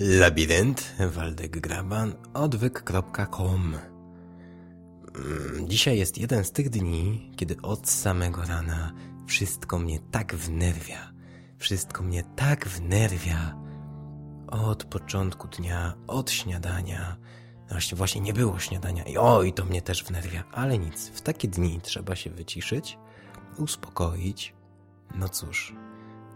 Labirynt Waldek Graban odwyk.com mm, Dzisiaj jest jeden z tych dni, kiedy od samego rana wszystko mnie tak wnerwia. Wszystko mnie tak wnerwia. Od początku dnia, od śniadania. Właśnie, właśnie nie było śniadania. I oj, to mnie też wnerwia. Ale nic, w takie dni trzeba się wyciszyć, uspokoić. No cóż,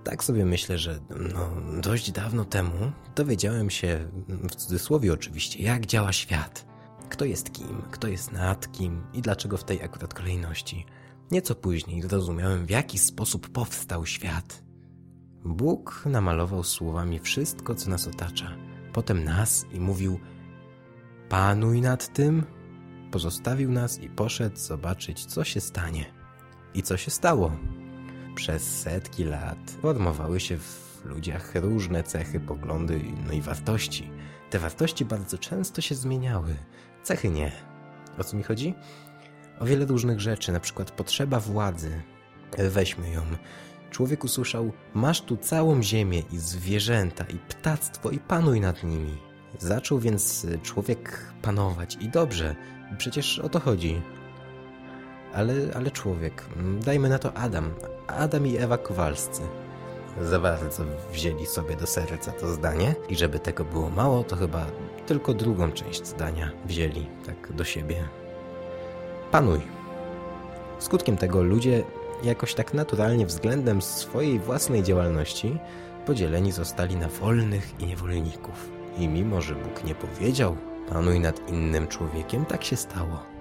tak sobie myślę, że no, dość dawno temu dowiedziałem się, w cudzysłowie oczywiście, jak działa świat. Kto jest kim, kto jest nad kim i dlaczego w tej akurat kolejności. Nieco później zrozumiałem, w jaki sposób powstał świat. Bóg namalował słowami wszystko, co nas otacza. Potem nas i mówił: Panuj nad tym. Pozostawił nas i poszedł zobaczyć, co się stanie. I co się stało? Przez setki lat formowały się w ludziach różne cechy, poglądy no i wartości. Te wartości bardzo często się zmieniały, cechy nie. O co mi chodzi? O wiele różnych rzeczy, na przykład potrzeba władzy. Weźmy ją. Człowiek usłyszał: Masz tu całą ziemię i zwierzęta, i ptactwo, i panuj nad nimi. Zaczął więc człowiek panować i dobrze, przecież o to chodzi. Ale, ale człowiek, dajmy na to Adam, Adam i Ewa Kowalscy. Za bardzo wzięli sobie do serca to zdanie i żeby tego było mało, to chyba tylko drugą część zdania wzięli tak do siebie. Panuj. Skutkiem tego ludzie jakoś tak naturalnie względem swojej własnej działalności podzieleni zostali na wolnych i niewolników. I mimo, że Bóg nie powiedział, panuj nad innym człowiekiem, tak się stało.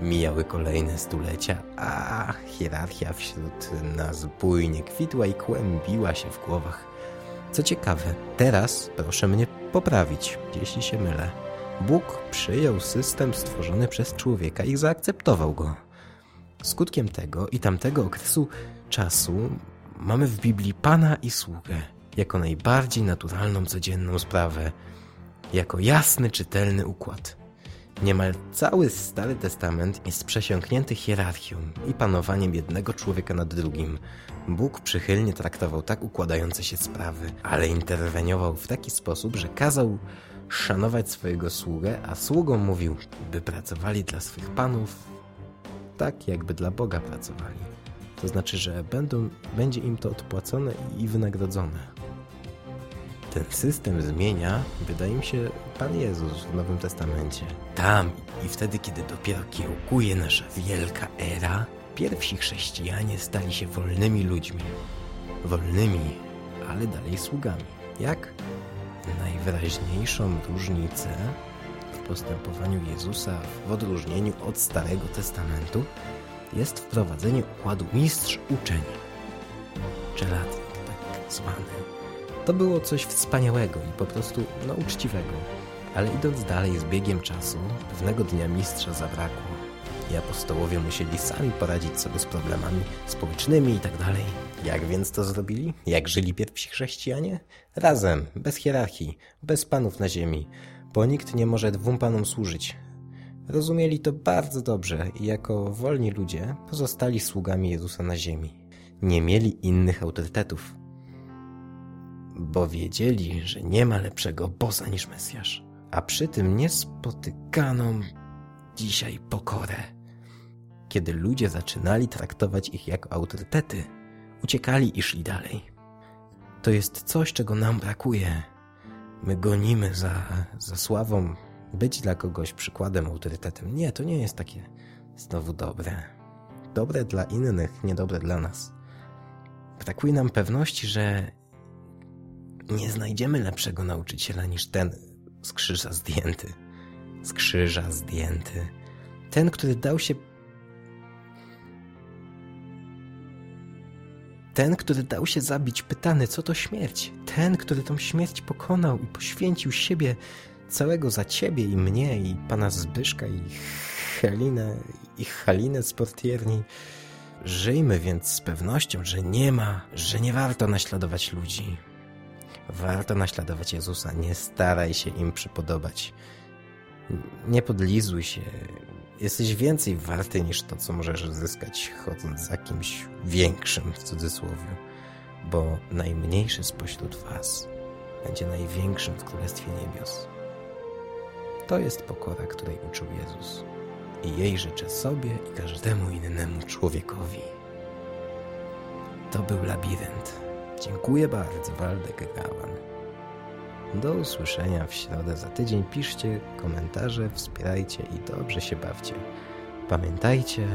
Mijały kolejne stulecia, a hierarchia wśród nas bujnie kwitła i kłębiła się w głowach. Co ciekawe, teraz proszę mnie poprawić, jeśli się mylę. Bóg przyjął system stworzony przez człowieka i zaakceptował go. Skutkiem tego i tamtego okresu czasu mamy w Biblii Pana i sługę jako najbardziej naturalną codzienną sprawę, jako jasny, czytelny układ. Niemal cały Stary Testament jest przesiąknięty hierarchią i panowaniem jednego człowieka nad drugim. Bóg przychylnie traktował tak układające się sprawy, ale interweniował w taki sposób, że kazał szanować swojego sługę, a sługom mówił, by pracowali dla swych panów tak, jakby dla Boga pracowali. To znaczy, że będą, będzie im to odpłacone i wynagrodzone ten system zmienia, wydaje mi się, Pan Jezus w Nowym Testamencie. Tam i wtedy, kiedy dopiero kiełkuje nasza wielka era, pierwsi chrześcijanie stali się wolnymi ludźmi. Wolnymi, ale dalej sługami. Jak? Najwyraźniejszą różnicę w postępowaniu Jezusa w odróżnieniu od Starego Testamentu jest wprowadzenie układu mistrz-uczeń. Czeladnik tak zwany to było coś wspaniałego i po prostu no, uczciwego. Ale idąc dalej z biegiem czasu, pewnego dnia mistrza zabrakło i apostołowie musieli sami poradzić sobie z problemami społecznymi i tak. Jak więc to zrobili? Jak żyli pierwsi chrześcijanie? Razem, bez hierarchii, bez panów na ziemi, bo nikt nie może dwóm panom służyć. Rozumieli to bardzo dobrze i jako wolni ludzie pozostali sługami Jezusa na ziemi. Nie mieli innych autorytetów bo wiedzieli, że nie ma lepszego boza niż Mesjasz, a przy tym niespotykaną dzisiaj pokorę. Kiedy ludzie zaczynali traktować ich jako autorytety, uciekali i szli dalej. To jest coś, czego nam brakuje. My gonimy za, za sławą, być dla kogoś przykładem, autorytetem. Nie, to nie jest takie znowu dobre. Dobre dla innych, niedobre dla nas. Brakuje nam pewności, że nie znajdziemy lepszego nauczyciela niż ten z krzyża zdjęty. Z krzyża zdjęty. Ten, który dał się. Ten, który dał się zabić, pytany, co to śmierć. Ten, który tą śmierć pokonał i poświęcił siebie całego za ciebie i mnie, i pana Zbyszka, i Helinę, i Halinę z portierni. Żyjmy więc z pewnością, że nie ma, że nie warto naśladować ludzi, Warto naśladować Jezusa, nie staraj się im przypodobać. Nie podlizuj się. Jesteś więcej warty niż to, co możesz zyskać chodząc za kimś większym w cudzysłowie, bo najmniejszy spośród was będzie największym w Królestwie Niebios. To jest pokora, której uczył Jezus. I jej życzę sobie i każdemu innemu człowiekowi. To był labirynt. Dziękuję bardzo, Waldek Gawan. Do usłyszenia w środę za tydzień. Piszcie komentarze, wspierajcie i dobrze się bawcie. Pamiętajcie,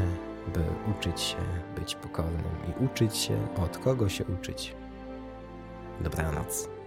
by uczyć się być pokornym i uczyć się od kogo się uczyć. Dobranoc.